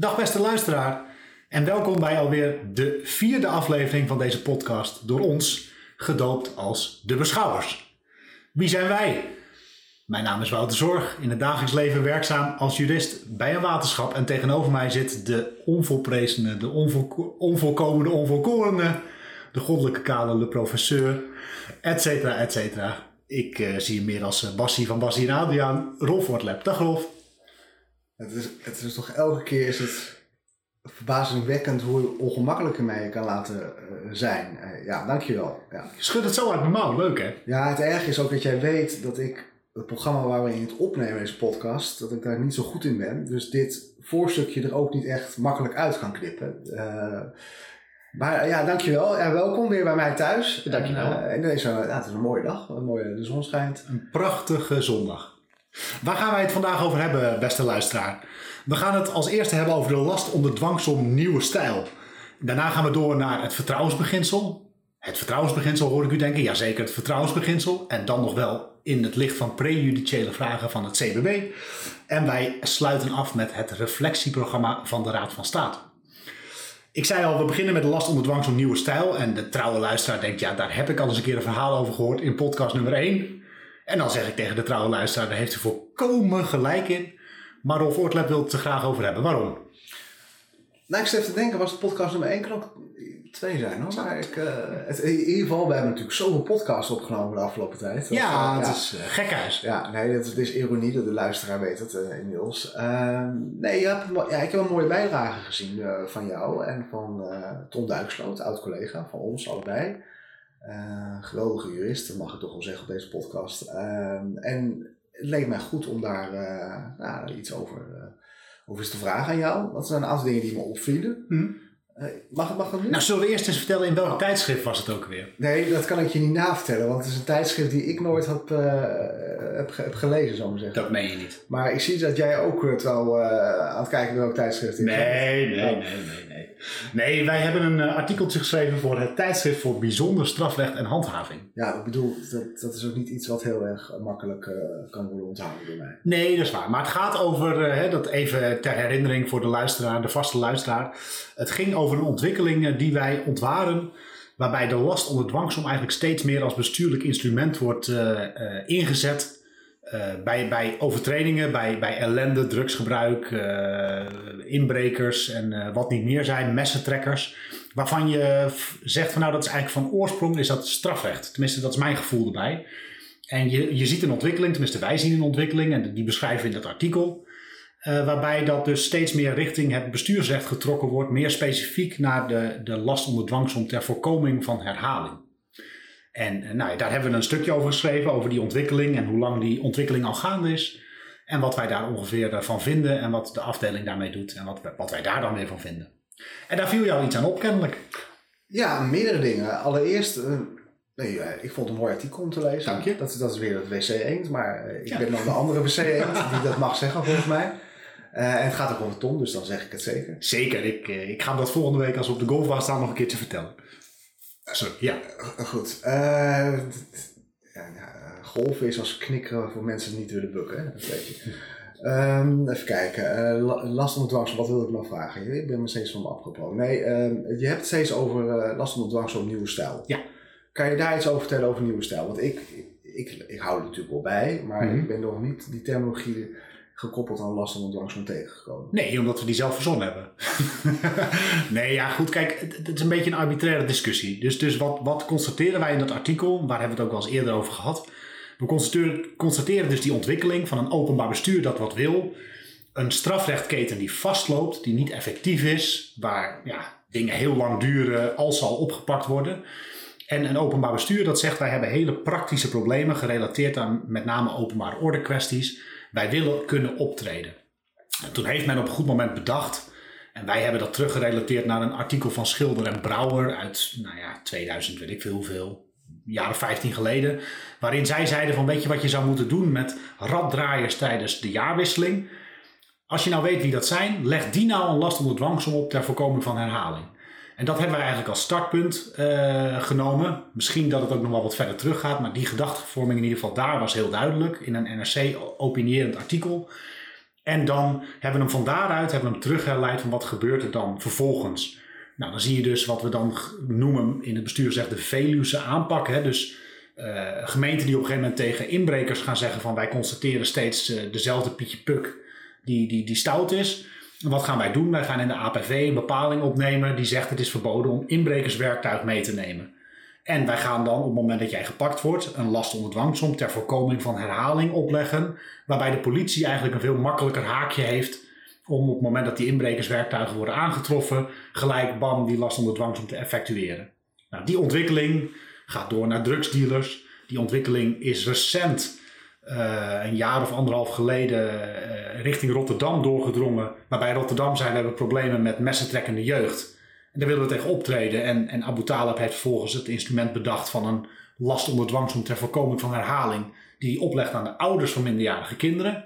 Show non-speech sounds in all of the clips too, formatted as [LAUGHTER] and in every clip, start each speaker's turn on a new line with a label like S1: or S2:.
S1: Dag beste luisteraar en welkom bij alweer de vierde aflevering van deze podcast door ons, gedoopt als De Beschouwers. Wie zijn wij? Mijn naam is Wouter Zorg, in het dagelijks leven werkzaam als jurist bij een waterschap en tegenover mij zit de onvolprezene, de onvol, onvolkomende, onvolkorene, de goddelijke kale, de professeur, et cetera, et cetera. Ik uh, zie hem meer als uh, Bassie van Bassie en Adriaan, Rolf Wortlep. Dag Rolf.
S2: Het is, het is toch elke keer is het verbazingwekkend hoe ongemakkelijk je mij kan laten uh, zijn. Uh, ja, dankjewel. Ja.
S1: Je schudt het zo uit mijn mouw, leuk hè?
S2: Ja, het erg is ook dat jij weet dat ik het programma waar we in het opnemen, deze podcast, dat ik daar niet zo goed in ben. Dus dit voorstukje er ook niet echt makkelijk uit kan knippen. Uh, maar ja, dankjewel. Ja, welkom weer bij mij thuis.
S1: Dankjewel.
S2: En, en deze, ja, het is een mooie dag. Een mooie, de zon schijnt.
S1: Een prachtige zondag. Waar gaan wij het vandaag over hebben, beste luisteraar? We gaan het als eerste hebben over de last onder dwangsom nieuwe stijl. Daarna gaan we door naar het vertrouwensbeginsel. Het vertrouwensbeginsel hoor ik u denken. Jazeker, het vertrouwensbeginsel. En dan nog wel in het licht van prejudiciële vragen van het CBB. En wij sluiten af met het reflectieprogramma van de Raad van State. Ik zei al, we beginnen met de last onder dwangsom nieuwe stijl. En de trouwe luisteraar denkt, ja, daar heb ik al eens een keer een verhaal over gehoord in podcast nummer 1. En dan zeg ik tegen de trouwe luisteraar, daar heeft u volkomen gelijk in. Maar Rolf Oortlep wil het er graag over hebben. Waarom?
S2: Nou, ik zit even te denken, was het podcast nummer 1 kan ook 2 zijn hoor. Maar ik, uh, het, in ieder geval, we hebben natuurlijk zoveel podcasts opgenomen de afgelopen tijd.
S1: Dat, ja, uh, het ja. is uh, gekhuis.
S2: Ja, nee, het, het is ironie dat de luisteraar weet het inmiddels. Ehm, nee, je hebt, ja, ik heb een mooie bijdrage gezien van jou en van Tom Duiksloot, oud-collega van ons allebei. Geweldige jurist, dat mag ik toch wel zeggen op deze podcast. Ehm, en het leek mij goed om daar nou, iets over, over eens te vragen aan jou. Dat zijn een aantal dingen die me opvielen.
S1: Hm.
S2: Uh, mag, mag dat nu?
S1: Nou, zullen we eerst eens vertellen in welk oh. tijdschrift was het ook weer?
S2: Nee, dat kan ik je niet navertellen, want het is een tijdschrift die ik nooit heb, uh, heb, heb gelezen, zou ik maar zeggen.
S1: Dat meen je niet.
S2: Maar ik zie dat jij ook wel uh, aan het kijken welk tijdschrift
S1: is. Nee, nee, nee, nee, nee. Nee, wij hebben een artikeltje geschreven voor het tijdschrift voor bijzonder strafrecht en handhaving.
S2: Ja, ik bedoel, dat, dat is ook niet iets wat heel erg makkelijk kan worden onthouden door mij.
S1: Nee, dat is waar. Maar het gaat over, hè, dat even ter herinnering voor de luisteraar, de vaste luisteraar. Het ging over een ontwikkeling die wij ontwaren, waarbij de last onder dwangsom eigenlijk steeds meer als bestuurlijk instrument wordt uh, uh, ingezet. Uh, bij, bij overtredingen, bij, bij ellende, drugsgebruik, inbrekers en wat niet meer zijn, messentrekkers. Waarvan je zegt van nou dat is eigenlijk van oorsprong is dat strafrecht. Tenminste dat is mijn gevoel erbij. En je, je ziet een ontwikkeling, tenminste wij zien een ontwikkeling en die beschrijven we in dat artikel. Waarbij dat dus steeds meer richting het bestuursrecht getrokken wordt, meer specifiek naar de, de last onder dwangsom ter voorkoming van herhaling. En uh, nou, daar hebben we een stukje over geschreven, over die ontwikkeling en hoe lang die ontwikkeling al gaande is. En wat wij daar ongeveer van vinden en wat de afdeling daarmee doet en wat, wat wij daar dan weer van vinden. En daar viel jou iets aan op, kennelijk.
S2: Ja, meerdere dingen. Allereerst, uh, nee, ik vond het een mooi artikel om te lezen.
S1: Dank je.
S2: Dat, dat is weer het WC Eend, maar ik ja. ben dan de andere WC [LAUGHS] Eend die dat mag zeggen volgens mij. Uh, en het gaat ook over Tom, dus dan zeg ik het zeker.
S1: Zeker, ik, ik ga dat volgende week als we op de golfbaan staan nog een keertje vertellen. Sorry, ja.
S2: Uh, goed. ja, golven is als knikkeren voor mensen die niet willen bukken, hè? dat weet je. Um, even kijken. last onder dwangsom, wat wil ik nog vragen? Ik ben me steeds van me afgekomen. Nee, je hebt het steeds over last onder dwangsom nieuwe stijl.
S1: Ja.
S2: Kan je daar iets over vertellen over nieuwe stijl? Want ik, ik, ik, ik hou er natuurlijk wel bij, maar mm -hmm. ik ben nog niet die terminologie gekoppeld aan last onder dwangsom tegengekomen.
S1: Nee, omdat we die zelf verzonnen hebben. [LAUGHS] nee, ja, goed, kijk, het, is een beetje een arbitraire discussie. Dus, dus wat, wat constateren wij in dat artikel? Waar hebben we het ook wel eens eerder over gehad? We constateren, constateren dus die ontwikkeling van een openbaar bestuur dat wat wil. Een strafrechtketen die vastloopt, die niet effectief is, waar ja, dingen heel lang duren als al opgepakt worden. En een openbaar bestuur dat zegt wij hebben hele praktische problemen gerelateerd aan met name openbare orde kwesties wij willen kunnen optreden. En toen heeft men op een goed moment bedacht, en wij hebben dat teruggerelateerd naar een artikel van Schilder en Brouwer uit, nou ja, 2000, weet ik veel hoeveel, jaren 15 geleden, waarin zij zeiden van weet je wat je zou moeten doen met raddraaiers tijdens de jaarwisseling? Als je nou weet wie dat zijn, leg die nou een last onder dwangsom op ter voorkoming van herhaling. En dat hebben wij eigenlijk als startpunt uh, genomen. Misschien dat het ook nog wel wat verder teruggaat, maar die gedachtevorming in ieder geval daar was heel duidelijk in een NRC opinierend artikel. En dan hebben we hem van daaruit hebben we hem van wat gebeurt er dan vervolgens. Nou, dan zie je dus wat we dan noemen in het bestuur zegt de Veluwse aanpak. Hè? Dus uh, gemeenten die op een gegeven moment tegen inbrekers gaan zeggen van wij constateren steeds uh, dezelfde Pietje Puk die, die, die stout is. Wat gaan wij doen? Wij gaan in de APV een bepaling opnemen die zegt het is verboden om inbrekerswerktuig mee te nemen. En wij gaan dan op het moment dat jij gepakt wordt een last onder dwangsom ter voorkoming van herhaling opleggen. Waarbij de politie eigenlijk een veel makkelijker haakje heeft om op het moment dat die inbrekerswerktuigen worden aangetroffen, gelijk bam die last onder dwangsom te effectueren. Nou, die ontwikkeling gaat door naar drugsdealers. Die ontwikkeling is recent, uh, een jaar of anderhalf geleden, uh, richting Rotterdam doorgedrongen. Maar bij Rotterdam zijn we hebben problemen met messentrekkende jeugd. En daar willen we tegen optreden. En, en Abu Talib heeft vervolgens het instrument bedacht van een last onder dwangsom ter voorkoming van herhaling. Die hij oplegt aan de ouders van minderjarige kinderen.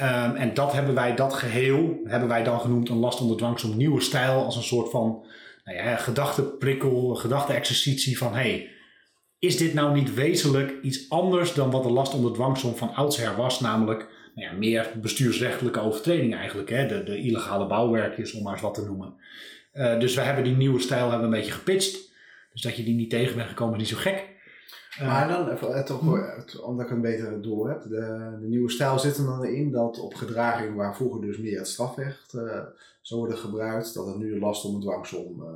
S1: Um, en dat hebben wij, dat geheel, hebben wij dan genoemd een last onder dwangsom nieuwe stijl. Als een soort van nou ja, gedachteprikkel, gedachte-exercitie van hey, is dit nou niet wezenlijk iets anders dan wat de last onder dwangsom van oudsher was, namelijk nou ja, meer bestuursrechtelijke overtredingen eigenlijk, hè? De, de illegale bouwwerkjes om maar eens wat te noemen. Uh, dus we hebben die nieuwe stijl hebben een beetje gepitcht. Dus dat je die niet tegen bent gekomen is niet zo gek.
S2: Maar dan, even, toch, omdat ik een beter door heb, de, de, nieuwe stijl zit er dan in dat op gedraging waar vroeger dus meer het strafrecht zou worden gebruikt, dat er nu last om een dwangsom uh,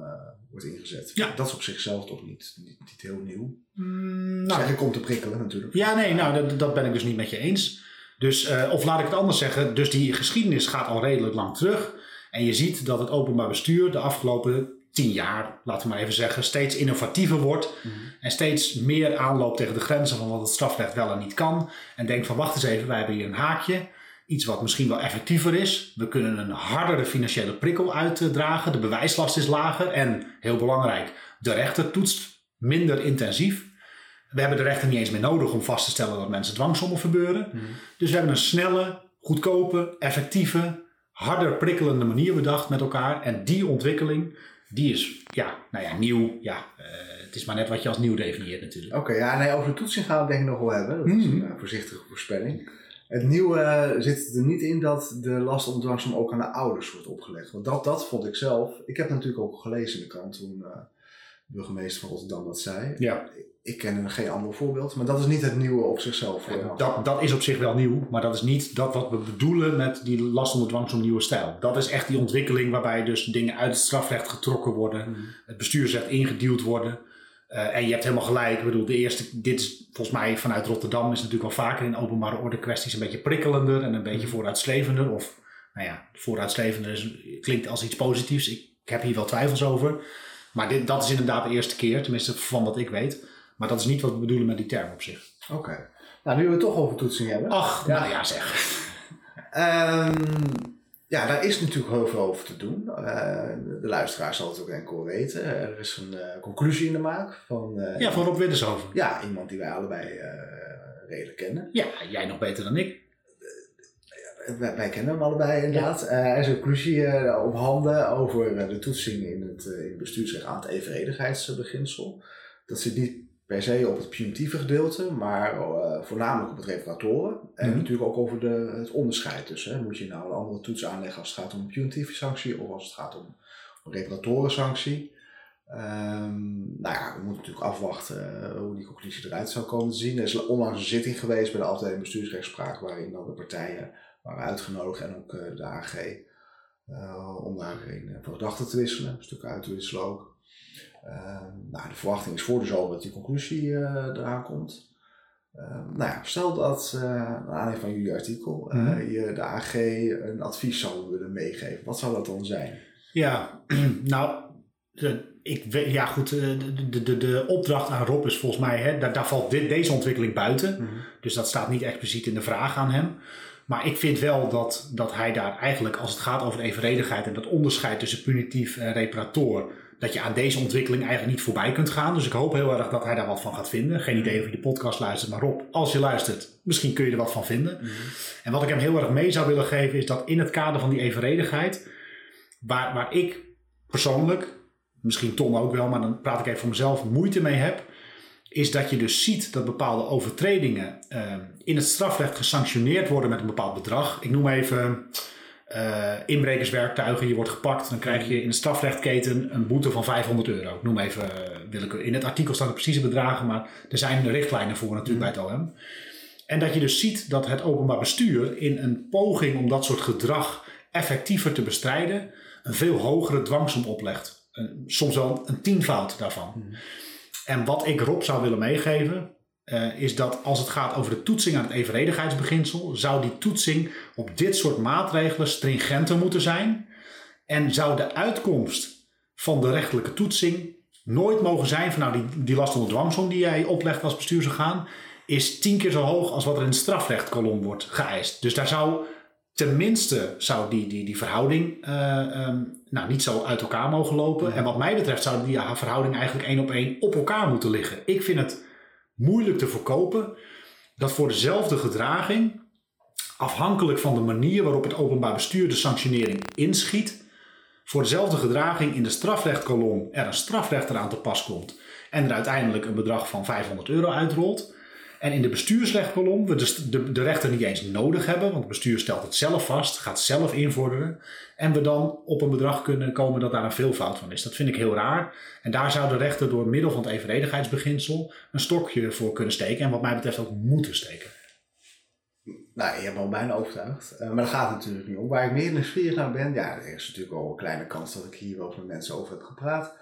S2: wordt ingezet. Ja. Dat is op zichzelf toch niet, niet, niet heel nieuw. Mm, nou, zeg ik om te prikkelen natuurlijk.
S1: Ja, nee, nou dat, dat ben ik dus niet met je eens. Dus, uh, of laat ik het anders zeggen, dus die geschiedenis gaat al redelijk lang terug. En je ziet dat het openbaar bestuur de afgelopen tien jaar, laten we maar even zeggen, steeds innovatiever wordt. Mm -hmm. En steeds meer aanloopt tegen de grenzen van wat het strafrecht wel en niet kan. En denkt van wacht eens even, wij hebben hier een haakje. Iets wat misschien wel effectiever is. We kunnen een hardere financiële prikkel uitdragen. De bewijslast is lager. En heel belangrijk, de rechter toetst minder intensief. We hebben de rechter niet eens meer nodig om vast te stellen dat mensen dwangsommen verbeuren. Mm -hmm. Dus we hebben een snelle, goedkope, effectieve, harder prikkelende manier bedacht met elkaar. En die ontwikkeling die is, ja, nou ja, nieuw. Ja, uh, het is maar net wat je als nieuw definieert natuurlijk.
S2: Oké, okay, ja, nee, over de toetsing gaan we denk ik nog wel hebben. Dat is een uh, voorzichtige voorspelling. Het nieuwe uh, zit er niet in dat de last om dwangsom ook aan de ouders wordt opgelegd. Want dat, dat vond ik zelf. Ik heb natuurlijk ook gelezen in de krant toen de burgemeester van Rotterdam dat zei.
S1: Ja
S2: ik ken geen ander voorbeeld, maar dat is niet het nieuwe op zichzelf.
S1: Ja, dat, dat is op zich wel nieuw, maar dat is niet dat wat we bedoelen met die last onder dwang zo'n nieuwe stijl. Dat is echt die ontwikkeling waarbij dus dingen uit het strafrecht getrokken worden, mm. het bestuursrecht ingeduwd worden. Uh, en je hebt helemaal gelijk, ik bedoel, de eerste, dit is volgens mij vanuit Rotterdam is natuurlijk al vaker in openbare orde kwesties een beetje prikkelender en een beetje mm. vooruitstrevender. Of, nou ja, vooruitstrevender is, klinkt als iets positiefs. Ik, ik heb hier wel twijfels over. Maar dit, dat is inderdaad de eerste keer, tenminste van wat ik weet. Maar dat is niet wat we bedoelen met die term op zich.
S2: Oké. Nou, nu we het toch over toetsing hebben.
S1: Ach, ja. nou ja zeg.
S2: um, ja, daar is natuurlijk heel veel over te doen. Uh, de luisteraar zal het ook enkel weten. Er is een uh, conclusie in de maak van...
S1: Uh, ja, van Rob Widdershoven.
S2: Ja, iemand die wij allebei redelijk kennen.
S1: Ja, jij nog beter dan ik.
S2: Wij, wij, kennen hem allebei inderdaad. Ja. er is een conclusie op handen over de toetsing in het, in het bestuursrecht aan het evenredigheidsbeginsel. Dat zit niet per se op het punitieve gedeelte, maar uh, voornamelijk op het reparatoren. En mm -hmm. natuurlijk ook over de, het onderscheid. Dus hè, moet je nou een andere toets aanleggen als het gaat om een punitieve sanctie of als het gaat om een reparatorensanctie. Um, nou ja, we moeten natuurlijk afwachten uh, hoe die conclusie eruit zou komen te zien. Er is onlangs een zitting geweest bij de afdeling bestuursrechtspraak waarin dan de partijen waren uitgenodigd en ook uh, de AG om daarin van gedachten te wisselen, een stuk uit te wisselen ook. Uh, nou, de verwachting is voor de zomer dat die conclusie uh, eraan komt. Uh, nou ja, stel dat, uh, naar aanleiding van jullie artikel, mm -hmm. je de AG een advies zou willen meegeven. Wat zou dat dan zijn?
S1: Ja, [CLEARS THROAT] nou, de, ik, ja goed, de, de, de, de opdracht aan Rob is volgens mij, hè, daar, daar valt dit, deze ontwikkeling buiten. Mm -hmm. Dus dat staat niet expliciet in de vraag aan hem. Maar ik vind wel dat, dat hij daar eigenlijk, als het gaat over evenredigheid en dat onderscheid tussen punitief en reparator, dat je aan deze ontwikkeling eigenlijk niet voorbij kunt gaan. Dus ik hoop heel erg dat hij daar wat van gaat vinden. Geen idee of je de podcast luistert, maar Rob, als je luistert, misschien kun je er wat van vinden. Mm -hmm. En wat ik hem heel erg mee zou willen geven, is dat in het kader van die evenredigheid, waar, waar ik persoonlijk, misschien Tom ook wel, maar dan praat ik even voor mezelf, moeite mee heb, is dat je dus ziet dat bepaalde overtredingen uh, in het strafrecht gesanctioneerd worden met een bepaald bedrag. Ik noem even uh, inbrekerswerktuigen, je wordt gepakt, dan krijg je in de strafrechtketen een boete van 500 euro. Ik noem even willekeur. In het artikel staan de precieze bedragen, maar er zijn richtlijnen voor natuurlijk bij het OM. En dat je dus ziet dat het openbaar bestuur in een poging om dat soort gedrag effectiever te bestrijden, een veel hogere dwangsom oplegt. soms wel een tienvoud daarvan. Hmm. En wat ik Rob zou willen meegeven, uh, is dat als het gaat over de toetsing aan het evenredigheidsbeginsel, zou die toetsing op dit soort maatregelen stringenter moeten zijn. En zou de uitkomst van de rechtelijke toetsing nooit mogen zijn van nou die, die last onder dwangsom die jij oplegt als bestuursorgaan, is tien keer zo hoog als wat er in het strafrechtkolom wordt geëist. Dus daar zou tenminste zou die, die, die verhouding uh, um, nou, niet zo uit elkaar mogen lopen. En wat mij betreft zou die verhouding eigenlijk één op één op elkaar moeten liggen. Ik vind het moeilijk te verkopen dat voor dezelfde gedraging, afhankelijk van de manier waarop het openbaar bestuur de sanctionering inschiet, voor dezelfde gedraging in de strafrechtkolom er een strafrechter aan te pas komt en er uiteindelijk een bedrag van 500 euro uitrolt. En in de bestuursrechtkolom we dus de, de rechter niet eens nodig hebben, want het bestuur stelt het zelf vast, gaat zelf invorderen. En we dan op een bedrag kunnen komen dat daar een veelvoud van is. Dat vind ik heel raar. En daar zou de rechter door middel van het evenredigheidsbeginsel een stokje voor kunnen steken. En wat mij betreft ook moeten steken.
S2: Nou, je hebt me al bijna overtuigd. Uh, maar dat gaat natuurlijk niet om. Waar ik meer nieuwsgierig naar ben, ja, er is natuurlijk al een kleine kans dat ik hier wel met mensen over heb gepraat.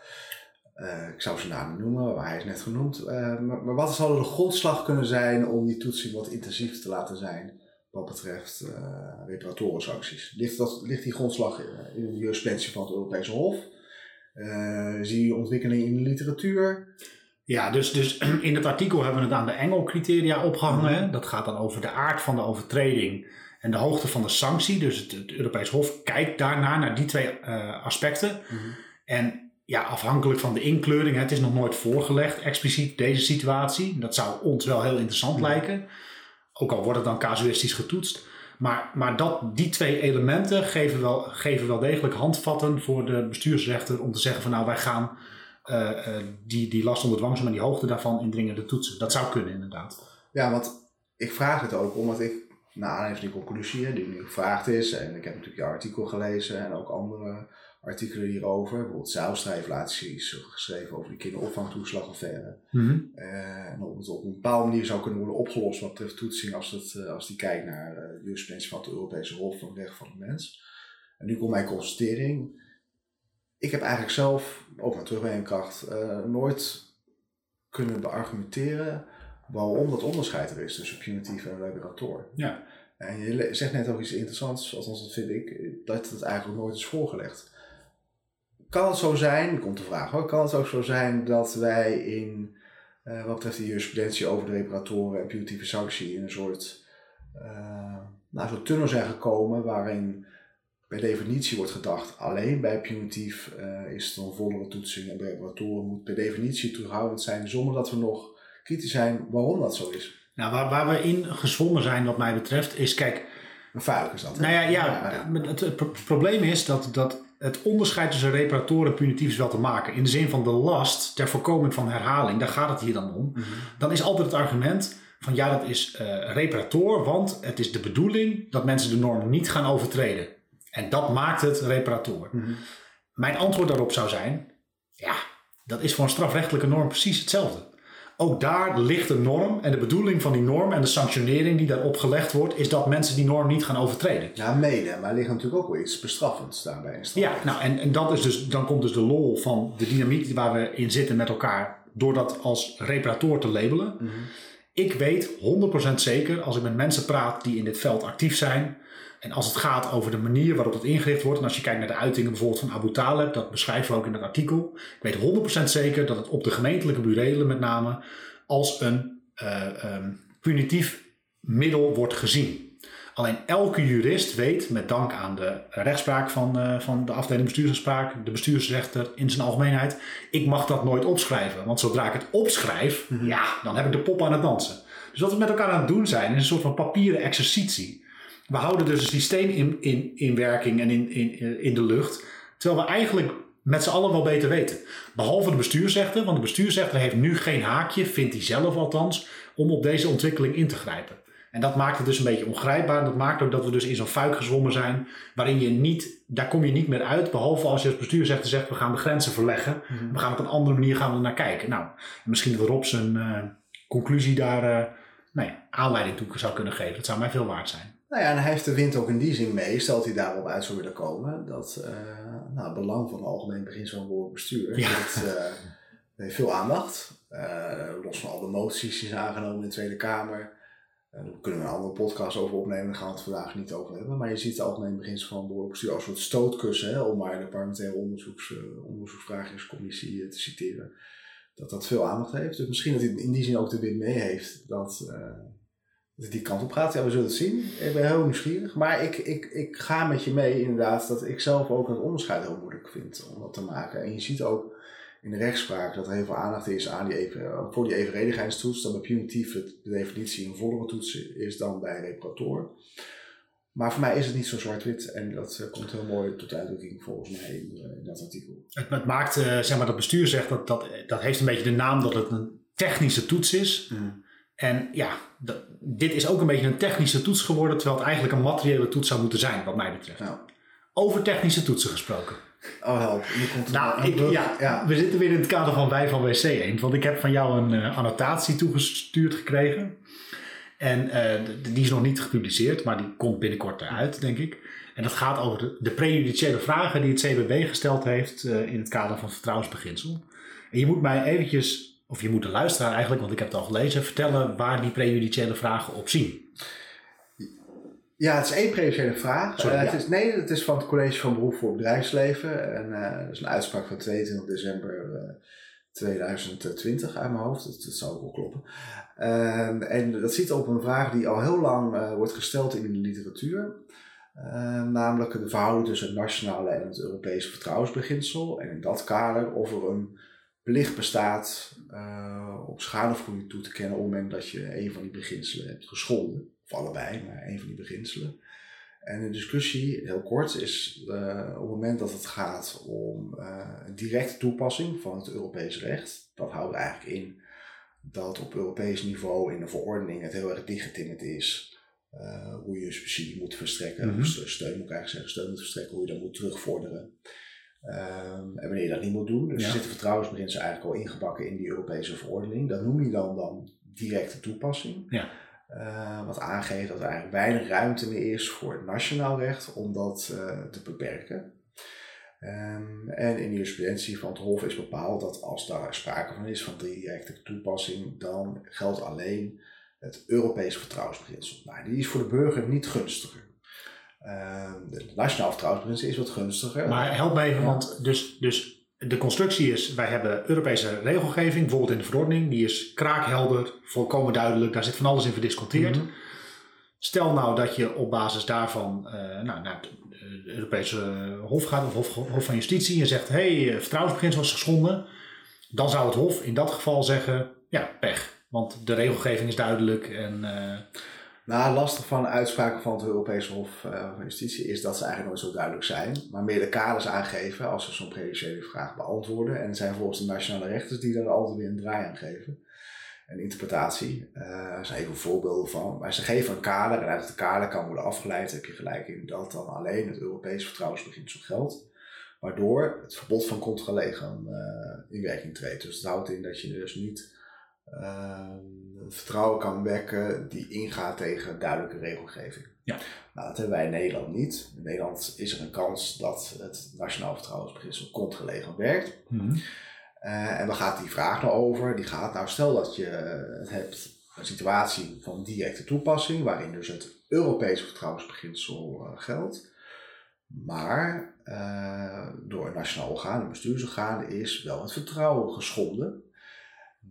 S2: Uh, ik zou zijn naam noemen, maar hij is net genoemd. Uh, maar, maar, wat zou de grondslag kunnen zijn om die toetsing wat intensiever te laten zijn wat betreft uh, reparatorensancties? Ligt, dat, ligt die grondslag in de jurisprudentie van het Europese Hof? zie je ontwikkeling in de literatuur?
S1: Ja, dus, dus [CLEARS THROAT] in het artikel hebben we het aan de Engel-criteria opgehangen. Mhm. Dat gaat dan over de aard van de overtreding en de hoogte van de sanctie. Dus het, het Europees Hof kijkt daarnaar, naar die twee aspecten. Mhm. En ja, afhankelijk van de inkleuring, het is nog nooit voorgelegd, expliciet deze situatie. Dat zou ons wel heel interessant lijken. Ook al wordt het dan casuïstisch getoetst. Maar, maar dat, die twee elementen geven wel, geven wel degelijk handvatten voor de bestuursrechter om te zeggen van nou wij gaan uh, uh, die, die last onder dwangsom en die hoogte daarvan indringende toetsen. Dat zou kunnen inderdaad.
S2: Ja, want ik vraag het ook omdat ik, naar aanleiding van die conclusie die nu gevraagd is, en ik heb natuurlijk je artikel gelezen en ook andere artikelen hierover. Bijvoorbeeld Zijlstra heeft laatst iets geschreven over de kinderopvangtoeslagaffaire. Mm en of het op een bepaalde manier zou kunnen worden opgelost wat betreft toetsing als, het, eh, als die kijkt naar uh, de jurisprudentie van het Europese Hof van Recht van de Mens. En nu komt mijn constatering. Ik heb eigenlijk zelf, ook naar terugwerkende uh, nooit kunnen beargumenteren waarom dat onderscheid er is tussen punitief en liberator. Ja. En je zegt net ook iets interessants, althans dat vind ik, dat het eigenlijk nooit is voorgelegd kan het zo zijn, komt de vraag hoor, kan het ook zo zijn dat wij in, uh, wat betreft de jurisprudentie over de reparatoren en punitieve sanctie, in een soort, uh, nou, soort tunnel zijn gekomen waarin per definitie wordt gedacht, alleen bij punitief uh, is het een vollere toetsing en bij reparatoren moet per definitie terughoudend zijn, zonder dat we nog kritisch zijn waarom dat zo is.
S1: Nou, waar, waar we in gezwommen zijn wat mij betreft is, kijk...
S2: Een is dat.
S1: Nou ja, ja, ja. Het, het, probleem is dat, dat het onderscheid tussen reparator en punitief is wel te maken. In de zin van de last ter voorkoming van herhaling, daar gaat het hier dan om. Mhm. Dan is altijd het argument van ja, dat is uh, reparator, want het is de bedoeling dat mensen de norm niet gaan overtreden. En dat maakt het reparator. Mhm. Mijn antwoord daarop zou zijn, ja, dat is voor een strafrechtelijke norm precies hetzelfde. Ook daar ligt een norm en de bedoeling van die norm en de sanctionering die daarop gelegd wordt, is dat mensen die norm niet gaan overtreden.
S2: Ja, mede, maar er ligt natuurlijk ook wel iets bestraffends daarbij.
S1: Ja, nou en, en dat is dus, dan komt dus de lol van de dynamiek waar we in zitten met elkaar, door dat als reparator te labelen. Mhm. Ik weet 100% zeker, als ik met mensen praat die in dit veld actief zijn, en als het gaat over de manier waarop het ingericht wordt, en als je kijkt naar de uitingen bijvoorbeeld van Abu Taleb, dat beschrijven we ook in het artikel. Ik weet 100% zeker dat het op de gemeentelijke burelen met name als een uh, um, punitief middel wordt gezien. Alleen elke jurist weet, met dank aan de rechtspraak van, uh, van de afdeling bestuursrechtspraak, de bestuursrechter in zijn algemeenheid, ik mag dat nooit opschrijven. Want zodra ik het opschrijf, mhm. ja, dan heb ik de pop aan het dansen. Dus wat we met elkaar aan het doen zijn, is een soort van papieren exercitie we houden dus een systeem in, in, in werking en in, in, in de lucht. Terwijl we eigenlijk met z'n allen wel beter weten. Behalve de bestuursrechter, want de bestuursrechter heeft nu geen haakje, vindt hij zelf althans, om op deze ontwikkeling in te grijpen. En dat maakt het dus een beetje ongrijpbaar. Dat maakt ook dat we dus in zo'n fuik gezwommen zijn, waarin je niet, daar kom je niet meer uit, behalve als je als bestuursrechter zegt, we gaan de grenzen verleggen. We gaan op een andere manier gaan we naar kijken. Nou, misschien dat Rob zijn uh, conclusie daar uh, nou ja, aanleiding toe zou kunnen geven. Dat zou mij veel waard zijn.
S2: Nou ja, en hij heeft de wind ook in die zin mee, stelt hij daarop uit zou willen komen, dat uh, nou, het belang van het algemeen beginsel van behoorlijk bestuur, ja. dat uh, heeft veel aandacht. Uh, los van al de moties die zijn aangenomen in de Tweede Kamer. daar kunnen we een andere podcast over opnemen, daar gaan we het vandaag niet over hebben. Maar je ziet het algemeen beginsel van behoorlijk bestuur als een soort stootkussen, hè, om maar de parlementaire onderzoeks, onderzoeksvragingscommissie te citeren. Dat dat veel aandacht heeft. Dus misschien dat hij in die zin ook de wind mee heeft dat dat die kant op gaat. Ja, we zullen het zien. Ik ben heel nieuwsgierig. Maar ik, ik, ik ga met je mee inderdaad dat ik zelf ook het onderscheid heel moeilijk vind om dat te maken. En je ziet ook in de rechtspraak dat er heel veel aandacht is aan die even, voor die evenredigheidstoets. Dat bij punitief de definitie een vollere toets is dan bij reparator. Maar voor mij is het niet zo zwart-wit en dat uh, komt heel mooi tot uitdrukking volgens mij in, uh, in dat artikel.
S1: Het, het maakt, uh, zeg maar, dat bestuur zegt dat, dat dat heeft een beetje de naam dat het een technische toets is. Mm. En ja, dit is ook een beetje een technische toets geworden, terwijl het eigenlijk een materiële toets zou moeten zijn, wat mij betreft.
S2: Ja.
S1: Over technische toetsen gesproken.
S2: Oh help, nu komt
S1: nou, ik, ja, ja, we zitten weer in het kader van Wij van WC 1, want ik heb van jou een uh, annotatie toegestuurd gekregen. En uh, die is nog niet gepubliceerd, maar die komt binnenkort eruit, denk ik. En dat gaat over de, prejudiciële vragen die het CBB gesteld heeft uh, in het kader van vertrouwensbeginsel. En je moet mij eventjes of je moet de luisteraar eigenlijk, want ik heb het al gelezen, vertellen waar die prejudiciële vragen op zien.
S2: Ja, het is één prejudiciële vraag. Sorry, uh, ja. het is, nee, het is van het College van Beroep voor Bedrijfsleven. En dat is een uitspraak van 22 december 2020 uit mijn hoofd. Dat, zou ook wel kloppen. Ehm, en dat ziet op een vraag die al heel lang eh, wordt gesteld in de literatuur. Ehm, namelijk de verhouding tussen het nationale en het Europese vertrouwensbeginsel. En in dat kader of er een plicht bestaat uh, op schadevergoeding toe te kennen op het moment dat je een van die beginselen hebt geschonden. Of allebei, maar een van die beginselen. En de discussie, heel kort, is uh, op het moment dat het gaat om uh, directe toepassing van het Europees recht. Dat houdt eigenlijk in dat op Europees niveau in de verordening het heel erg dichtgetimmerd is. hoe je subsidie moet verstrekken, mm -hmm. steun moet ik eigenlijk zeggen, steun moet verstrekken, hoe je dat moet terugvorderen. Um, en wanneer je dat niet moet doen. Dus ja. er zitten vertrouwensbeginselen eigenlijk al ingebakken in die Europese verordening. Dat noem je dan, dan directe toepassing.
S1: Ja.
S2: Uh, wat aangeeft dat er eigenlijk weinig ruimte meer is voor het nationaal recht om dat uh, te beperken. Um, en in de jurisprudentie van het Hof is bepaald dat als daar sprake van is van directe toepassing, dan geldt alleen het Europese vertrouwensbeginsel. Nou, die is voor de burger niet gunstiger. Uh, de nationaal vertrouwensbeginsel is wat gunstiger.
S1: Maar help me even, want dus, dus de constructie is, wij hebben Europese regelgeving, bijvoorbeeld in de verordening, die is kraakhelder, volkomen duidelijk, daar zit van alles in verdisconteerd. Mm -hmm. Stel nou dat je op basis daarvan uh, nou, naar het Europese Hof gaat, of Hof, Hof van Justitie, en zegt, hé, hey, vertrouwensbeginsel is geschonden, dan zou het Hof in dat geval zeggen, ja, pech. Want de regelgeving is duidelijk en... Uh,
S2: nou, lastig van uitspraken van het Europese Hof van Justitie is dat ze eigenlijk nooit zo duidelijk zijn, maar meer de kaders aangeven als ze zo'n prejudiciële vraag beantwoorden. En het zijn volgens de nationale rechters die daar altijd weer een draai aan geven. Een interpretatie. Uh, er zijn voorbeelden van. Maar ze geven een kader en uit het kader kan worden afgeleid, heb je gelijk in, dat dan alleen het Europees vertrouwensbeginsel geldt. Waardoor het verbod van controlegem uh, in werking treedt. Dus dat houdt in dat je dus niet vertrouwen kan wekken die ingaat tegen duidelijke regelgeving.
S1: Ja.
S2: Nou, dat hebben wij in Nederland niet. In Nederland is er een kans dat het nationaal vertrouwensbeginsel controlegem werkt.
S1: Mm -hmm.
S2: uh, en waar gaat die vraag nou over? Die gaat nou, stel dat je het hebt, een situatie van directe toepassing, waarin dus het Europese vertrouwensbeginsel uh, geldt. Maar uh, door een nationaal orgaan, een bestuursorgaan, is wel het vertrouwen geschonden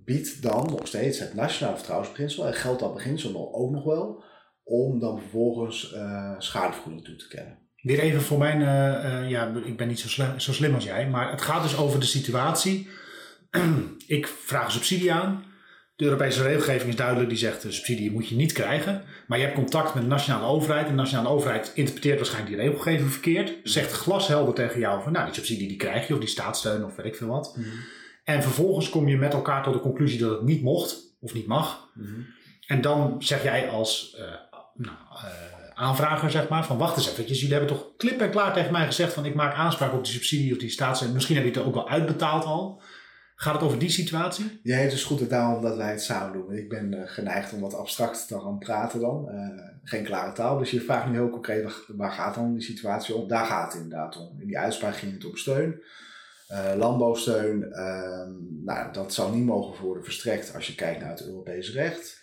S2: biedt dan nog steeds het nationale vertrouwensbeginsel en geldt dat beginsel ook nog wel om dan vervolgens uh, schadevergoeding toe te kennen.
S1: Weer even voor mijn, uh, uh, ja, ik ben niet zo slim, zo slim als jij, maar het gaat dus over de situatie. [CLEARS THROAT] ik vraag een subsidie aan. De Europese regelgeving is duidelijk, die zegt de subsidie moet je niet krijgen. Maar je hebt contact met de nationale overheid. En de nationale overheid interpreteert waarschijnlijk die regelgeving verkeerd. Zegt glashelder tegen jou van nou die subsidie die krijg je of die staatssteun of weet ik veel wat. En vervolgens kom je met elkaar tot de conclusie dat het niet mocht of niet mag. En dan zeg jij als eh, nou, eh, aanvrager zeg maar van wacht eens even. Jullie hebben toch klip en klaar tegen mij gezegd van ik maak aanspraak op die subsidie of die staatssteun. Misschien heb je het ook wel uitbetaald al. Gaat het over die situatie?
S2: Jij hebt dus goed het daarom dat wij het samen doen. Ik ben uh, geneigd om wat abstract te gaan praten dan. Geen klare taal. Dus je vraagt nu heel concreet, waar, waar, gaat dan die situatie om? Daar gaat het inderdaad om. In die uitspraak ging het om steun. Uh, landbouwsteun, ehm, nou, dat zou niet mogen worden verstrekt als je kijkt naar het Europese recht.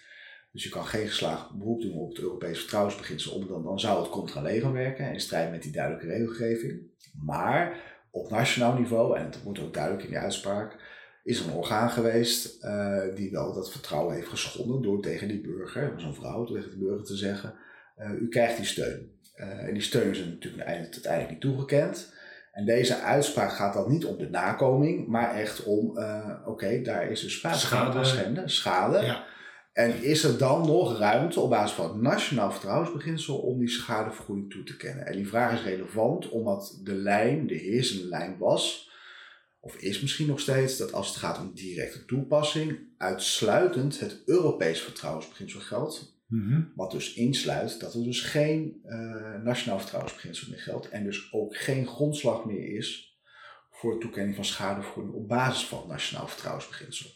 S2: Dus je kan geen geslaagd beroep doen op het Europese vertrouwensbeginsel, omdat dan, dan zou het contra gaan werken in strijd met die duidelijke regelgeving. Maar op nationaal niveau, en dat wordt ook duidelijk in die uitspraak, is er een orgaan geweest uh, die wel dat vertrouwen heeft geschonden door tegen die burger, zo'n vrouw, tegen de burger te zeggen, uh, u krijgt die steun. En die steun is natuurlijk uiteindelijk niet toegekend. En deze uitspraak gaat dan niet om de nakoming, maar echt om, oké, okay, daar is dus sprake van schade. schade. Ja. En is er dan nog ruimte op basis van het nationaal vertrouwensbeginsel om die schadevergoeding toe te kennen? En die vraag is relevant omdat de lijn, de heersende lijn was, of is misschien nog steeds, dat als het gaat om directe toepassing, uitsluitend het Europees vertrouwensbeginsel geldt. Mm -hmm. Wat dus insluit dat er dus geen uh, nationaal vertrouwensbeginsel meer geldt en dus ook geen grondslag meer is voor toekenning van schadevergoeding op basis van het nationaal vertrouwensbeginsel.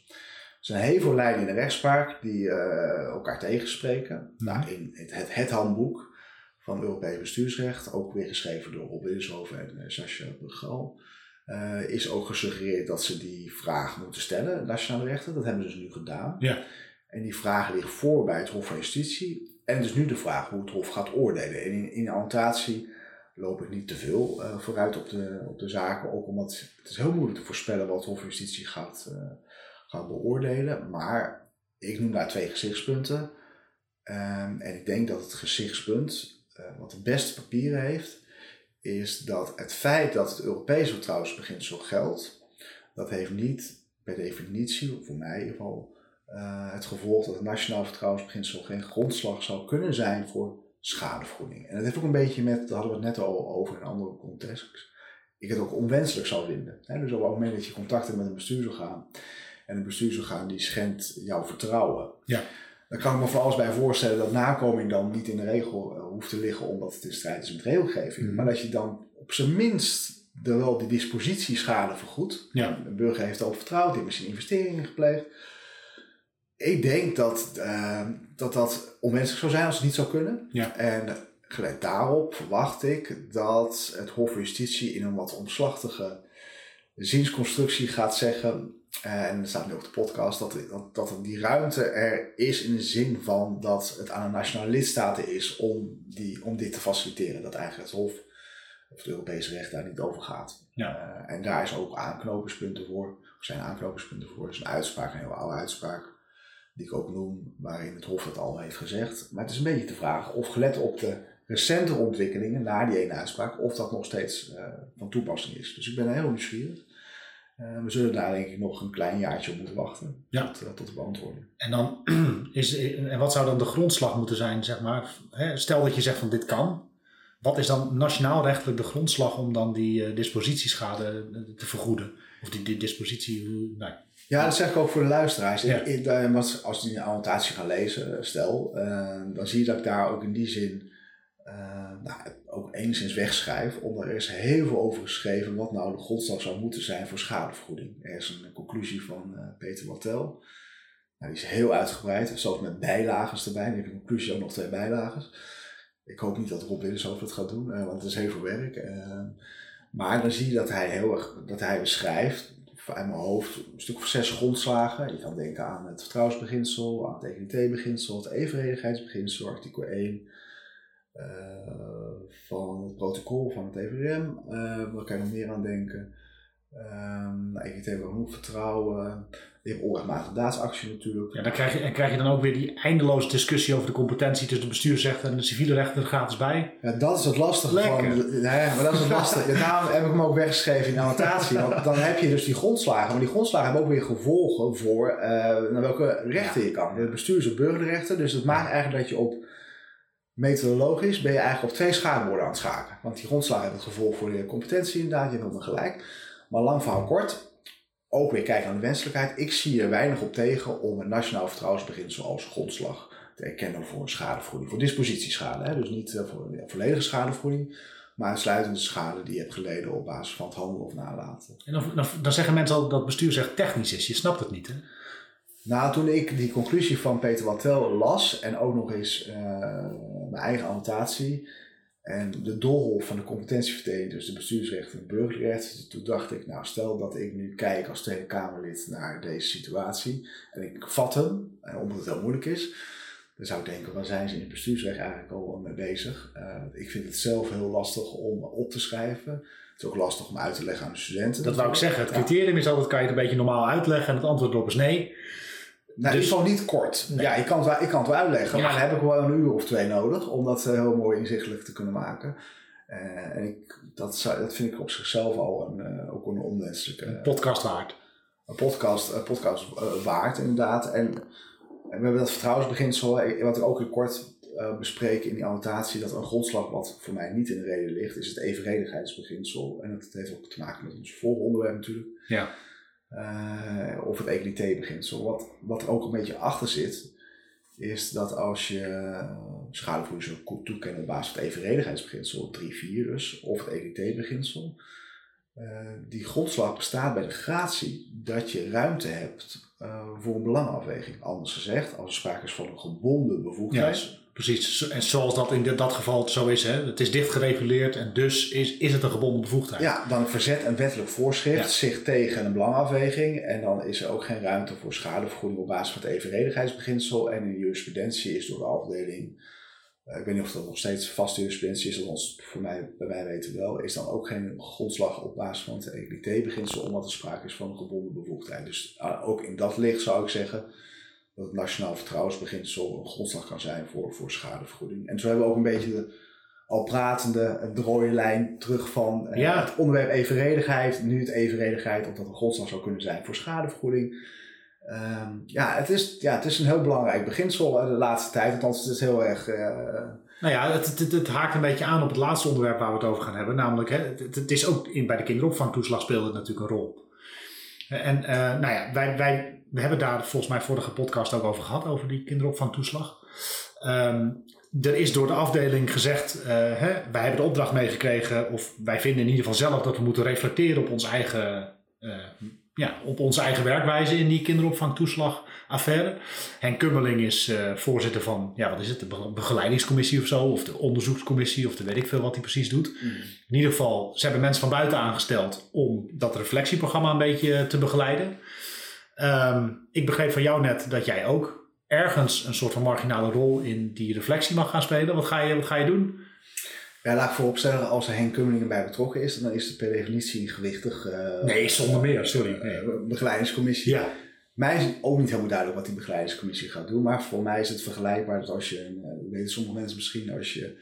S2: Er zijn heel veel lijnen in de rechtspraak die uh, elkaar tegenspreken. Mm -hmm. nou, in het, het, het, handboek van Europees bestuursrecht, ook weer geschreven door Rob Wilshoven en uh, Sascha Brugal, uh, is ook gesuggereerd dat ze die vraag moeten stellen, nationale rechten. Dat hebben ze dus nu gedaan.
S1: Ja.
S2: En die vraag ligt voor bij het Hof van Justitie. En dus nu de vraag hoe het Hof gaat oordelen. En in, in annotatie loop ik niet te veel uh, vooruit op de, op de zaken. Ook omdat het is heel moeilijk te voorspellen wat het Hof van Justitie gaat, uh, gaat beoordelen. Maar ik noem daar twee gezichtspunten. Um, en ik denk dat het gezichtspunt uh, wat de beste papieren heeft, is dat het feit dat het Europese vertrouwensbeginsel geldt, dat heeft niet per definitie, voor mij in ieder geval, uh, het gevolg dat het nationaal vertrouwensbeginsel geen grondslag zou kunnen zijn voor schadevergoeding. En dat heeft ook een beetje met, daar hadden we het net al over in een andere context, ik het ook onwenselijk zou vinden. He, dus op het moment dat je contact hebt met een bestuursorgaan en een bestuursorgaan die schendt jouw vertrouwen,
S1: ja.
S2: dan kan ik me voor alles bij voorstellen dat nakoming dan niet in de regel uh, hoeft te liggen omdat het in strijd is met regelgeving. Mm. Maar dat je dan op zijn minst er wel die dispositieschade vergoedt.
S1: Ja.
S2: Een burger heeft erop vertrouwd, die heeft misschien investeringen gepleegd. Ik denk dat, uh, dat dat onwenselijk zou zijn als het niet zou kunnen.
S1: Ja.
S2: En gelijk daarop verwacht ik dat het Hof van Justitie in een wat omslachtige ziensconstructie gaat zeggen. Uh, en er staat nu op de podcast dat, dat, dat die ruimte er is in de zin van dat het aan de nationale lidstaten is om, die, om dit te faciliteren. Dat eigenlijk het Hof of het Europese recht daar niet over gaat.
S1: Ja.
S2: Uh, en daar is ook aanknopingspunten voor. Of zijn aanknopingspunten voor. Dat is een uitspraak, een heel oude uitspraak. Die ik ook noem, waarin het Hof het al heeft gezegd. Maar het is een beetje de vraag of gelet op de recente ontwikkelingen na die ene uitspraak, of dat nog steeds uh, van toepassing is. Dus ik ben heel nieuwsgierig. Uh, we zullen daar denk ik nog een klein jaartje op moeten wachten
S1: Ja.
S2: tot, uh, tot de beantwoording.
S1: En, dan [CLEARS THROAT] is, en wat zou dan de grondslag moeten zijn, zeg maar? Hè, stel dat je zegt van dit kan. Wat is dan nationaal rechtelijk de grondslag om dan die dispositieschade te vergoeden? Of die, die dispositie... Nee.
S2: Ja, dat zeg ik ook voor de luisteraars. Ja. Ik, ik, als die annotatie gaan lezen, stel, dan zie je dat ik daar ook in die zin uh, nou, ook enigszins wegschrijf, omdat er is heel veel over geschreven wat nou de grondslag zou moeten zijn voor schadevergoeding. Er is een conclusie van uh, Peter Wattel. Nou, die is heel uitgebreid, zelfs met bijlagen erbij. Ik een conclusie ook nog twee bijlagen. Ik hoop niet dat Rob Willishoff het gaat doen, want het is heel veel werk. maar dan zie je dat hij heel erg dat hij beschrijft, uit mijn hoofd, een stuk of zes grondslagen. Je kan denken aan het vertrouwensbeginsel, aan het EGT-beginsel, het evenredigheidsbeginsel, artikel 1. Uh, van het protocol van het EVRM. Uh, waar kan je nog meer aan denken? Um, EGT wil genoeg vertrouwen. Je hebt onrechtmatige daadsactie natuurlijk.
S1: Ja, dan krijg je, en krijg je dan ook weer die eindeloze discussie over de competentie tussen de bestuursrechter en de civiele rechter er gratis bij.
S2: Ja, dat is het lastige
S1: Lekker.
S2: van. Nee, maar dat is het lastige. Daarom heb ik hem ook weggeschreven in de annotatie. Want dan heb je dus die grondslagen. Maar die grondslagen hebben ook weer gevolgen voor eh, naar welke rechten je kan. De bestuurs- en burgerrechten. Dus het maakt eigenlijk dat je op methodologisch ben je eigenlijk op twee schaakborden aan het schaken. Want die grondslagen hebben het gevolg voor de competentie inderdaad. Je hebt me gelijk. Maar lang verhaal kort. Ook weer kijken naar de wenselijkheid. Ik zie er weinig op tegen om een nationaal vertrouwensbeginsel als grondslag te erkennen voor schadevergoeding. Voor dispositieschade. Hè? Dus niet eh, voor ja, volledige schadevergoeding. Maar uitsluitend de schade die je hebt geleden op basis van het handelen of nalaten.
S1: En dan, dan, dan zeggen mensen altijd dat bestuur zegt technisch is. Je snapt het niet, hè?
S2: Nou, toen ik die conclusie van Peter Wattel las en ook nog eens eh, mijn eigen annotatie en de doolhof van de competentieverdeling, dus de bestuursrechten en burgerrecht, toen dacht ik, nou stel dat ik nu kijk als Tweede Kamerlid naar deze situatie en ik vat hem, en omdat het heel moeilijk is, dan zou ik denken, waar zijn ze in het bestuursrecht eigenlijk al mee bezig? Eh, ik vind het zelf heel lastig om op te schrijven. Het is ook lastig om uit te leggen aan de studenten.
S1: Dat wou ik zeggen. Het criterium is altijd, kan je het een beetje normaal uitleggen en het antwoord erop is nee.
S2: Nou,
S1: Dus-
S2: is niet kort.
S1: Nee.
S2: Ja, ik kan, het wel, ik kan het wel uitleggen,
S1: Ja.
S2: maar dan heb ik wel een uur of twee nodig om dat eh, heel mooi inzichtelijk te kunnen maken. Eh, en ik, dat, zou- dat vind ik op zichzelf al een, eh, ook een onwenselijke
S1: Een podcast waard.
S2: een podcast, een podcast waard, inderdaad. En, en we hebben dat vertrouwensbeginsel, wat ik ook in kort eh bespreek in die annotatie, dat een grondslag wat voor mij niet in de reden ligt, is het evenredigheidsbeginsel. En dat heeft ook te maken met ons volgende onderwerp natuurlijk.
S1: Ja.
S2: Eh, of het equité-beginsel. Wat, wat er ook een beetje achter zit, is dat als je schadevergoeding zou toekennen op basis van het evenredigheidsbeginsel, 3-4 dus, of het equité-beginsel, eh, die grondslag bestaat bij de gratie dat je ruimte hebt eh, voor een belangenafweging. Anders gezegd, als er sprake is van een gebonden bevoegdheid,
S1: precies. En zoals dat in dat geval zo is. Hè? Het is dicht gereguleerd en dus is, is het een gebonden bevoegdheid.
S2: Ja, dan verzet een wettelijk voorschrift
S1: Ja.
S2: zich tegen een belangenafweging. En dan is er ook geen ruimte voor schadevergoeding op basis van het evenredigheidsbeginsel. En in de jurisprudentie is door de afdeling, eh, ik weet niet of dat nog steeds vaste jurisprudentie is, althans voor mij, bij mij weten wel, is dan ook geen grondslag op basis van het equité-beginsel, omdat er sprake is van een gebonden bevoegdheid. Dus eh, ook in dat licht zou ik zeggen dat het nationaal vertrouwensbeginsel een grondslag kan zijn voor, voor schadevergoeding. En zo hebben we ook een beetje de, al pratende de rode lijn terug van eh,
S1: Ja.
S2: het onderwerp evenredigheid, nu het evenredigheid, of dat een grondslag zou kunnen zijn voor schadevergoeding. Ehm, ja, het is, ja, het is een heel belangrijk beginsel de laatste tijd, althans het is heel erg... eh,
S1: Nou ja, het, het, het haakt een beetje aan op het laatste onderwerp waar we het over gaan hebben. Namelijk, hè, het, het is ook in, bij de kinderopvangtoeslag speelde het natuurlijk een rol. En eh, nou ja, wij, wij we hebben daar volgens mij vorige podcast ook over gehad, over die kinderopvangtoeslag. Ehm, er is door de afdeling gezegd, eh, hè, wij hebben de opdracht meegekregen, of wij vinden in ieder geval zelf dat we moeten reflecteren op, ons eigen, eh, ja, op onze eigen werkwijze in die kinderopvangtoeslagaffaire. Henk Kummerling is eh, voorzitter van, ja, wat is het, de be- begeleidingscommissie of zo, of de onderzoekscommissie, of de weet ik veel wat hij precies doet. In ieder geval, ze hebben mensen van buiten aangesteld om dat reflectieprogramma een beetje te begeleiden. Ehm, ik begreep van jou net dat jij ook ergens een soort van marginale rol in die reflectie mag gaan spelen. Wat ga je, wat ga je doen?
S2: Ja, laat ik vooropstellen, als er Henk Kummeling erbij betrokken is, dan is het per definitie gewichtig. eh,
S1: Nee, zonder meer, sorry. Nee.
S2: eh, begeleidingscommissie.
S1: Ja,
S2: Mij is ook niet helemaal duidelijk wat die begeleidingscommissie gaat doen, maar voor mij is het vergelijkbaar dat als je, dat weten sommige mensen misschien, als je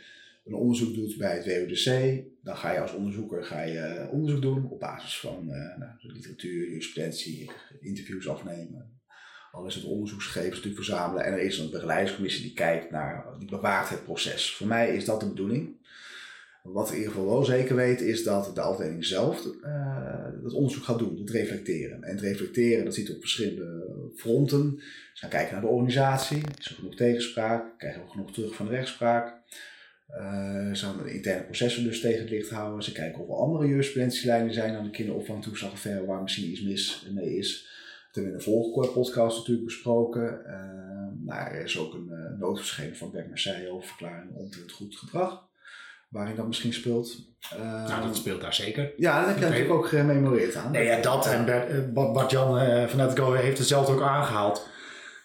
S2: een onderzoek doet bij het WODC, dan ga je als onderzoeker ga je eh, onderzoek doen op basis van eh, nou, literatuur, jurisprudentie, interviews afnemen. Al is het onderzoeksgegevens natuurlijk verzamelen en er is een begeleidingscommissie die kijkt naar, die bewaart het proces. Voor mij is dat de bedoeling. Wat in ieder geval wel zeker weet, is dat de afdeling zelf eh, dat onderzoek gaat doen, het reflecteren. En het reflecteren, dat ziet op verschillende fronten. Ze gaan kijken naar de organisatie, is er genoeg tegenspraak, krijgen we genoeg terug van de rechtspraak. Eh, ze gaan de interne processen dus tegen het licht houden. Ze kijken of er andere jurisprudentielijnen zijn aan de kinderopvangtoeslagaffaire waar misschien iets mis mee is. Dat hebben we in de vorige podcast natuurlijk besproken. Nou, er is ook een uh, van Bert Marseille over verklaring omtrent goed gedrag waarin dat misschien speelt. Uh,
S1: nou, dat speelt daar zeker.
S2: Ja, dat heb je
S1: Nee.
S2: natuurlijk ook gememoreerd aan.
S1: Nee, ja, dat en Bart-Jan vanuit het Go heeft het zelf ook aangehaald.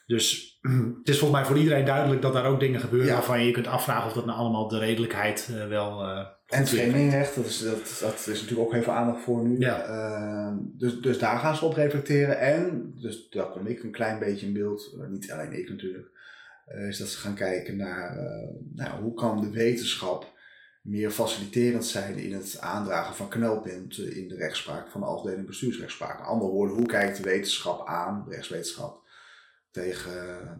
S1: Dus [CLEARS THROAT] het is volgens mij voor iedereen duidelijk dat daar ook dingen gebeuren
S2: Ja.
S1: waarvan je je kunt afvragen of dat nou allemaal de redelijkheid eh, wel. eh,
S2: En trainingrecht, dat is, dat, dat is natuurlijk ook veel aandacht voor nu.
S1: Ja.
S2: Ehm, dus, dus daar gaan ze op reflecteren. En, dus daar kom ik een klein beetje in beeld, eh, niet alleen ik natuurlijk, is dat ze gaan kijken naar nou, hoe kan de wetenschap meer faciliterend zijn in het aandragen van knelpunten in de rechtspraak van de afdeling bestuursrechtspraak. Met andere woorden, hoe kijkt de wetenschap aan, rechtswetenschap, tegen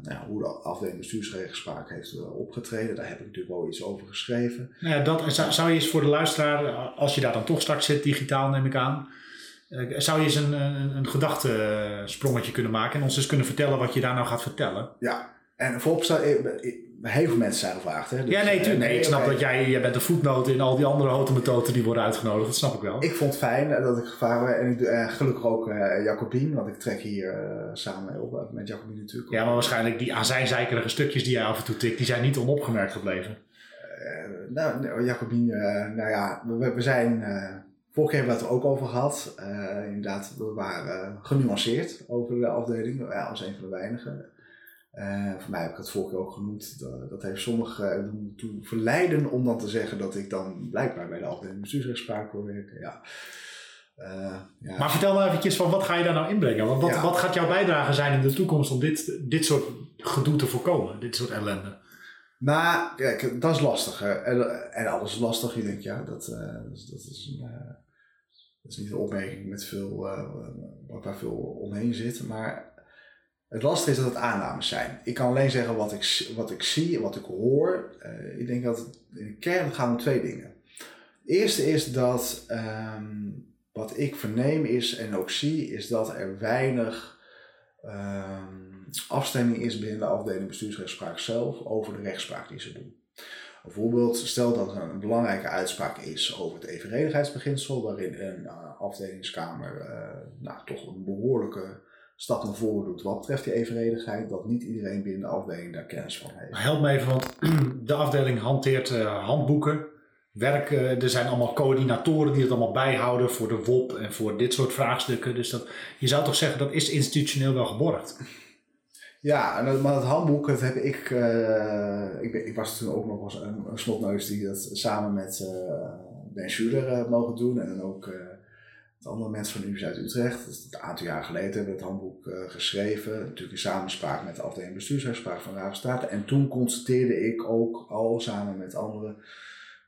S2: nou, ja, hoe de afdeling bestuursrechtspraak heeft eh, opgetreden. Daar heb ik natuurlijk wel iets over geschreven.
S1: Nou ja, dat, en zou, zou je eens voor de luisteraar, als je daar dan toch straks zit, digitaal neem ik aan, eh, zou je eens een, een, een gedachtesprongetje kunnen maken en ons eens kunnen vertellen wat je daar nou gaat vertellen?
S2: Ja, en vooropstel, eh, eh, heel veel mensen zijn gevraagd. Hè? Dus,
S1: ja, nee,
S2: eh,
S1: tuurlijk. Nee, ik snap dat jij, jij bent de voetnoot in al die andere hotemethoden die worden uitgenodigd. Dat snap ik wel.
S2: Ik vond het fijn eh, dat ik gevraagd werd. En ik eh, gelukkig ook eh Jacobien, want ik trek hier eh, samen op. Met Jacobien natuurlijk.
S1: Ja, maar waarschijnlijk die azijnzeikerige stukjes die jij af en toe tikt, die zijn niet onopgemerkt gebleven.
S2: Nou, Jacobien, nou ja, we, we zijn... eh vorige keer hebben we het er ook over gehad. Eh, inderdaad, we waren genuanceerd over de afdeling. Ja, als een van de weinigen. Eh, voor mij heb ik het vorige keer ook genoemd. Dat, dat heeft sommigen uh, toe verleiden om dan te zeggen dat ik dan blijkbaar bij de afdeling bestuursrechtspraak wil werken. Ja. Eh, ja.
S1: Maar vertel nou eventjes van wat ga je daar nou inbrengen? Want wat,
S2: Ja.
S1: wat gaat jouw bijdrage zijn in de toekomst om dit, dit soort gedoe te voorkomen? Dit soort ellende.
S2: Maar kijk, dat is lastig. Hè. En, en alles is lastig. Je denkt, ja, dat, eh, dat, is, dat, is, een, eh, dat is niet een opmerking met veel, eh, waar veel omheen zit. Maar het lastige is dat het aannames zijn. Ik kan alleen zeggen wat ik, wat ik zie en wat ik hoor. Eh, ik denk dat het in de kern gaat om twee dingen. Het eerste is dat ehm, wat ik verneem is en ook zie, is dat er weinig ehm, afstemming is binnen de afdeling bestuursrechtspraak zelf over de rechtspraak die ze doen. Bijvoorbeeld, stel dat er een belangrijke uitspraak is over het evenredigheidsbeginsel, waarin een eh, afdelingskamer eh, nou, toch een behoorlijke stap naar voren doet wat betreft die evenredigheid, dat niet iedereen binnen de afdeling daar kennis van heeft.
S1: Help me even, want [CLEARS THROAT] de afdeling hanteert eh, handboeken. Werk, eh, er zijn allemaal coördinatoren die het allemaal bijhouden voor de WOP en voor dit soort vraagstukken. Dus dat, je zou toch zeggen dat is institutioneel wel geborgd.
S2: Ja, maar dat handboek, dat heb ik, eh, ik, ben- ik was toen ook nog eens een, een snotneus die dat samen met eh, Ben Schuler eh, mogen doen. En dan ook het andere mensen van de Universiteit Utrecht. Dat een aantal jaar geleden hebben we het handboek eh, geschreven. Natuurlijk in samenspraak met de afdeling bestuursrechtspraak van Ravenstaten. En toen constateerde ik ook al samen met anderen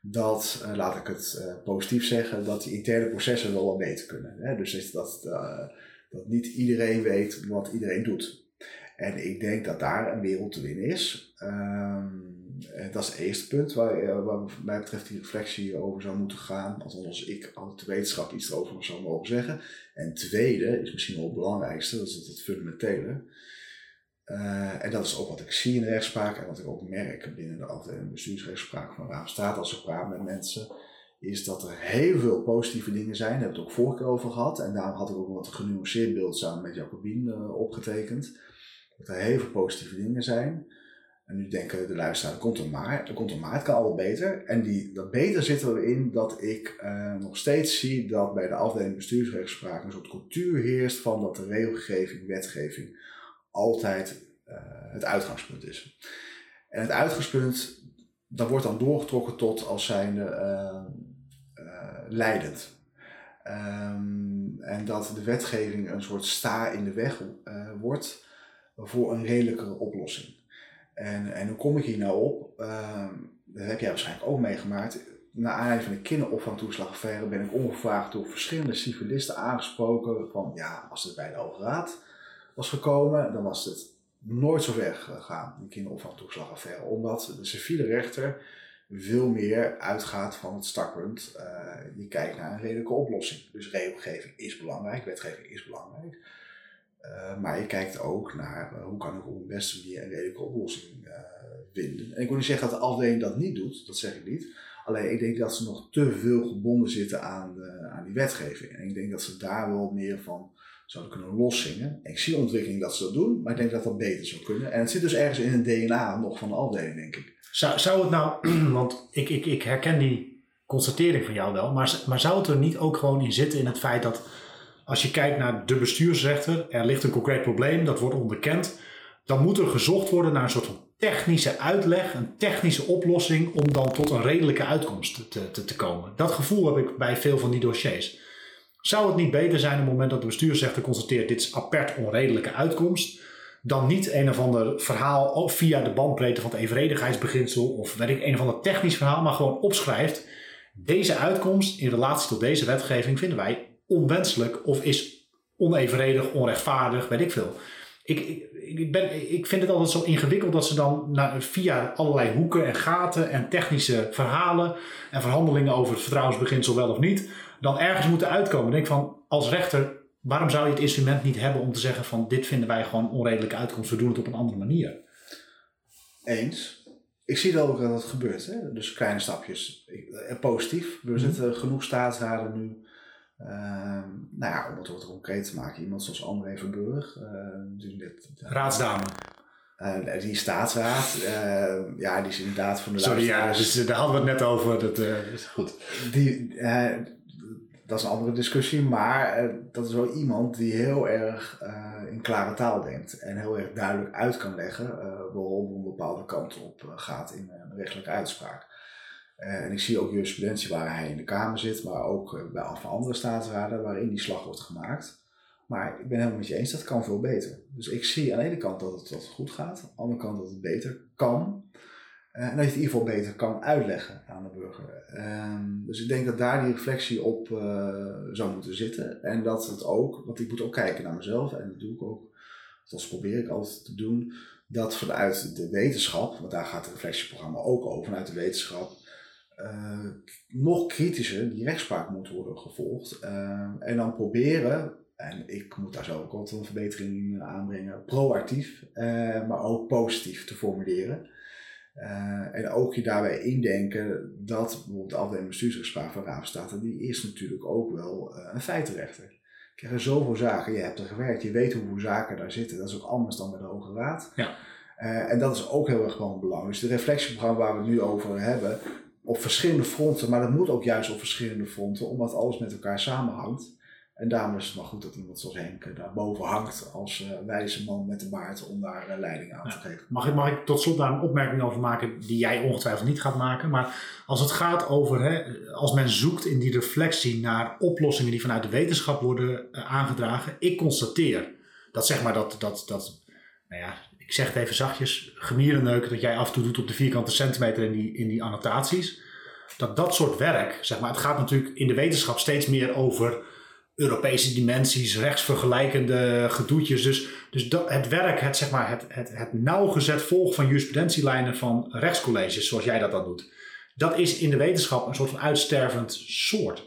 S2: dat, eh, laat ik het eh, positief zeggen, dat die interne processen wel wat beter kunnen. Hè? Dus dat, dat niet iedereen weet wat iedereen doet. En ik denk dat daar een wereld te winnen is. Ehm, dat is het eerste punt waar, eh, waar mij betreft die reflectie over zou moeten gaan. Althans, als ik als de wetenschap iets erover zou mogen zeggen. En tweede is misschien wel het belangrijkste, dat is het, fundamentele. Eh, en dat is ook wat ik zie in de rechtspraak en wat ik ook merk binnen de afdeling bestuursrechtspraak van Raamstaat als ik praat met mensen. Is dat er heel veel positieve dingen zijn. Daar hebben we het ook vorige keer over gehad. En daarom had ik ook een wat genuanceerd beeld samen met Jacobien eh, opgetekend dat er heel veel positieve dingen zijn. En nu denken de luisteraar, er komt een maar, er komt een maar, het kan altijd beter. En die, dat beter zit erin dat ik eh, nog steeds zie dat bij de afdeling bestuursrechtspraak een soort cultuur heerst van dat de regelgeving, wetgeving altijd eh, het uitgangspunt is. En het uitgangspunt, dat wordt dan doorgetrokken tot als zijnde eh, leidend. Ehm, en dat de wetgeving een soort sta in de weg wordt voor een redelijkere oplossing. En, en hoe kom ik hier nou op? Ehm, dat heb jij waarschijnlijk ook meegemaakt. Na aanleiding van de kinderopvangtoeslagaffaire ben ik ongevraagd door verschillende civilisten aangesproken van ja, als het bij de Hoge Raad was gekomen, dan was het nooit zo ver gegaan, die kinderopvangtoeslagaffaire. Omdat de civiele rechter veel meer uitgaat van het startpunt. eh, je kijkt naar een redelijke oplossing. Dus regelgeving is belangrijk, wetgeving is belangrijk. Uh, maar je kijkt ook naar uh, hoe kan ik op de beste manier een redelijke oplossing uh, vinden. En ik wil niet zeggen dat de afdeling dat niet doet, dat zeg ik niet. Alleen ik denk dat ze nog te veel gebonden zitten aan, de, aan die wetgeving. En ik denk dat ze daar wel meer van zouden kunnen loszingen. En ik zie ontwikkeling dat ze dat doen, maar ik denk dat dat beter zou kunnen. En het zit dus ergens in het DNA nog van de afdeling, denk ik.
S1: Zou, zou het nou, [CLEARS THROAT] want ik, ik, ik herken die constatering van jou wel, maar, maar zou het er niet ook gewoon in zitten in het feit dat als je kijkt naar de bestuursrechter, er ligt een concreet probleem, dat wordt onderkend. dan moet er gezocht worden naar een soort van technische uitleg, een technische oplossing om dan tot een redelijke uitkomst te, te, te komen. Dat gevoel heb ik bij veel van die dossiers. Zou het niet beter zijn op het moment dat de bestuursrechter constateert dit is apert onredelijke uitkomst, dan niet een of ander verhaal via de bandbreedte van het evenredigheidsbeginsel of weet ik, een of ander technisch verhaal, maar gewoon opschrijft. Deze uitkomst in relatie tot deze wetgeving vinden wij onwenselijk of is onevenredig, onrechtvaardig, weet ik veel. Ik, ik, ik, ben, ik vind het altijd zo ingewikkeld dat ze dan naar, via allerlei hoeken en gaten en technische verhalen en verhandelingen over het vertrouwensbeginsel wel of niet, dan ergens moeten uitkomen. Ik denk van, als rechter, waarom zou je het instrument niet hebben om te zeggen van dit vinden wij gewoon onredelijke uitkomst, we doen het op een andere manier?
S2: Eens. Ik zie wel ook dat het gebeurt, hè? dus kleine stapjes. Eh, positief. Er mhm. zitten genoeg staatsraden nu Ehm, nou ja, om het wat concreet te maken, iemand zoals André Verburg.
S1: Uh, dit, Raadsdame.
S2: Uh, die staatsraad, uh, ja, die is inderdaad van de
S1: Sorry, ja, dus, eh, daar hadden we het net over. Dat is goed.
S2: Die, dat is een andere discussie, maar dat is wel iemand die heel erg in klare taal denkt. En heel erg duidelijk uit kan leggen waarom een bepaalde kant op gaat in een rechtelijke uitspraak. Eh, en ik zie ook jurisprudentie waar hij in de Kamer zit, maar ook uh, bij andere staatsraden waarin die slag wordt gemaakt. Maar ik ben helemaal met je eens, dat kan veel beter. Dus ik zie aan de ene kant dat het, dat goed gaat, aan de andere kant dat het beter kan. Uh, en dat je het in ieder geval beter kan uitleggen aan de burger. Ehm, dus ik denk dat daar die reflectie op zou moeten zitten. En dat het ook, want ik moet ook kijken naar mezelf en dat doe ik ook. Dat probeer ik altijd te doen. Dat vanuit de wetenschap, want daar gaat het reflectieprogramma ook over, vanuit de wetenschap uh, nog kritischer die rechtspraak moet worden gevolgd. Uh, en dan proberen, en ik moet daar zo ook altijd een verbetering in aanbrengen, proactief, uh, maar ook positief te formuleren. en ook je daarbij indenken dat bijvoorbeeld de afdeling bestuursrechtspraak van Ravenstaten, die is natuurlijk ook wel een feitenrechter. Ik krijg er zoveel zaken, je hebt er gewerkt, je weet hoeveel zaken daar zitten. Dat is ook anders dan bij de Hoge Raad.
S1: Ja.
S2: en dat is ook heel erg gewoon belangrijk. Dus de reflectieprogramma waar we het nu over hebben, op verschillende fronten, maar dat moet ook juist op verschillende fronten, omdat alles met elkaar samenhangt. En daarom is het maar goed dat iemand zoals Henk daarboven hangt als uh, wijze man met de baard om daar uh, leiding aan te geven.
S1: Mag ik, mag ik tot slot daar een opmerking over maken die jij ongetwijfeld niet gaat maken. Maar als het gaat over, hè, als men zoekt in die reflectie naar oplossingen die vanuit de wetenschap worden uh, aangedragen. Ik constateer dat zeg maar dat, dat, dat nou ja, ik zeg het even zachtjes, gemierenneuken dat jij af en toe doet op de vierkante centimeter in die, in die annotaties. Dat dat soort werk, zeg maar, het gaat natuurlijk in de wetenschap steeds meer over Europese dimensies, rechtsvergelijkende gedoetjes. Dus, dus dat, het werk, het, zeg maar, het, het, het nauwgezet volgen van jurisprudentielijnen van rechtscolleges, zoals jij dat dan doet. Dat is in de wetenschap een soort van uitstervend soort.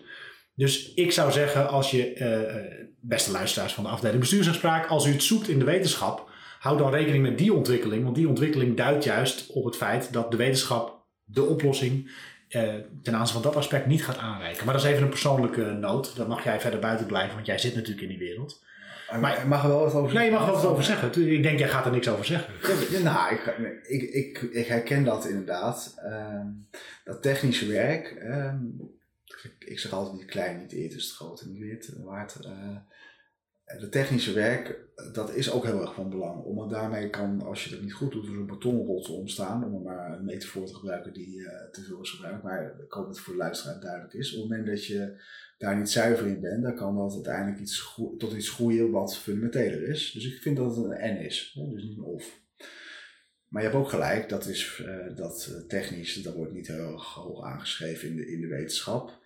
S1: Dus ik zou zeggen, als je, uh, beste luisteraars van de afdeling bestuursrechtspraak, als u het zoekt in de wetenschap, hou dan rekening met die ontwikkeling, want die ontwikkeling duidt juist op het feit dat de wetenschap de oplossing eh, ten aanzien van dat aspect niet gaat aanreiken. Maar dat is even een persoonlijke noot. Daar mag jij verder buiten blijven, want jij zit natuurlijk in die wereld.
S2: Maar, mag er wel wat over zeggen?
S1: Nee, je mag er wel wat over zeggen. Ik denk, jij gaat er niks over zeggen.
S2: Ja, nou, ik, ik, ik, ik, herken dat inderdaad. Ehm, dat technische werk. Ehm, ik zeg altijd niet klein, niet eet is het groot en niet wit waard. Uh, de technische werk, dat is ook heel erg van belang. Omdat daarmee kan, als je het niet goed doet, er een betonrot ontstaan. Om er maar een metafoor te gebruiken die uh, te veel is gebruikt. Maar ik hoop dat het voor de luisteraar duidelijk is. Op het moment dat je daar niet zuiver in bent, dan kan dat uiteindelijk iets tot iets groeien wat fundamenteler is. Dus ik vind dat het een en is, hè? dus niet een of. Maar je hebt ook gelijk, dat is uh, dat technisch, dat wordt niet heel hoog aangeschreven in de, in de wetenschap.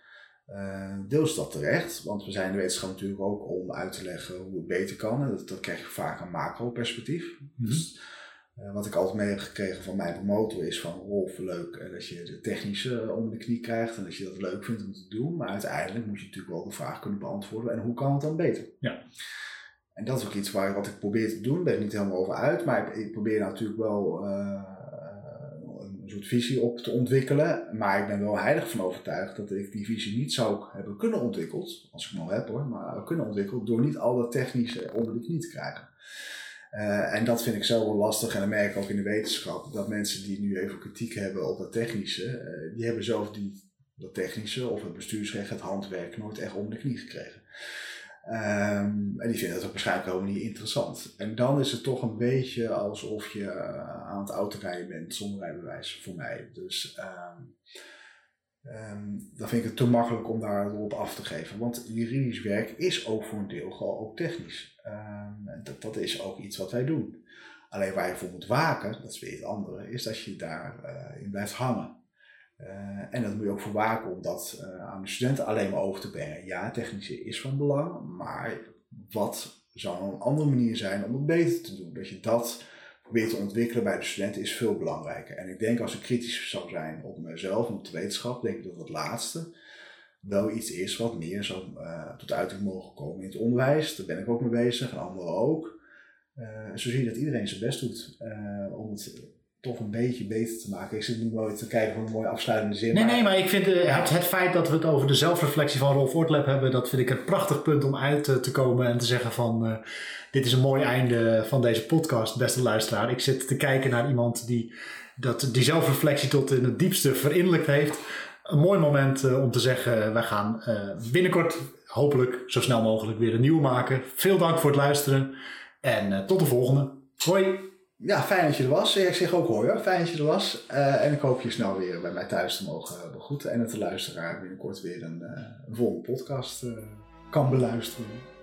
S2: Uh, deels dat terecht, want we zijn de wetenschap natuurlijk ook om uit te leggen hoe het beter kan. En dat, dat krijg je vaak een macro-perspectief. Mhm. Dus uh, wat ik altijd mee heb gekregen van mijn promotor is van Rolf, leuk uh, dat je de technische onder de knie krijgt en dat je dat leuk vindt om te doen. Maar uiteindelijk moet je natuurlijk wel de vraag kunnen beantwoorden en hoe kan het dan beter?
S1: Ja.
S2: En dat is ook iets waar, wat ik probeer te doen, daar ben ik niet helemaal over uit, maar ik, ik probeer natuurlijk wel soort visie op te ontwikkelen. Maar ik ben wel heilig van overtuigd dat ik die visie niet zou hebben kunnen ontwikkeld, als ik hem al heb hoor, maar kunnen ontwikkeld door niet al dat technische onder de knie te krijgen. Uh, en dat vind ik zo wel lastig en dan merk ik ook in de wetenschap dat mensen die nu even kritiek hebben op dat technische, uh, die hebben zelf die, dat technische of het bestuursrecht, het handwerk nooit echt onder de knie gekregen. Ehm, en die vinden ook waarschijnlijk helemaal niet interessant. En dan is het toch een beetje alsof je eh, aan het autorijden bent zonder rijbewijs voor mij. Dus ehm, ehm, dan vind ik het te makkelijk om daarop af te geven. Want juridisch werk is ook voor een deel gewoon ook technisch. dat, dat is ook iets wat wij doen. Alleen waar je voor moet waken, dat is weer het andere, is dat je daarin uh, blijft hangen. Uh, en dat moet je ook voor waken om dat uh, aan de studenten alleen maar over te brengen. Ja, technische is van belang, maar wat zou een andere manier zijn om het beter te doen? Dat je dat probeert te ontwikkelen bij de studenten is veel belangrijker. En ik denk als ik kritisch zou zijn op mezelf en op de wetenschap, denk ik dat het laatste wel iets is wat meer zou uh, tot uiting mogen komen in het onderwijs. Daar ben ik ook mee bezig en anderen ook. zo zie je dat iedereen zijn best doet om het toch een beetje beter te maken. Ik zit nu nooit te kijken voor een mooie afsluitende zin.
S1: Nee, nee, maar ik vind uh, het, het, feit dat we het over de zelfreflectie van Rolf Ortlab hebben, dat vind ik een prachtig punt om uit uh, te komen en te zeggen van uh, dit is een mooi einde van deze podcast, beste luisteraar. Ik zit te kijken naar iemand die dat, die zelfreflectie tot in het diepste verinnerlijkt heeft. Een mooi moment om te zeggen, wij gaan binnenkort hopelijk zo snel mogelijk weer een nieuwe maken. Veel dank voor het luisteren en tot de volgende. Hoi!
S2: Ja, fijn dat je er was. Ik zeg ook hoor, fijn dat je er was. Uh, en ik hoop je snel weer bij mij thuis te mogen begroeten. En dat de luisteraar binnenkort weer een, uh, een volgende podcast uh, kan beluisteren.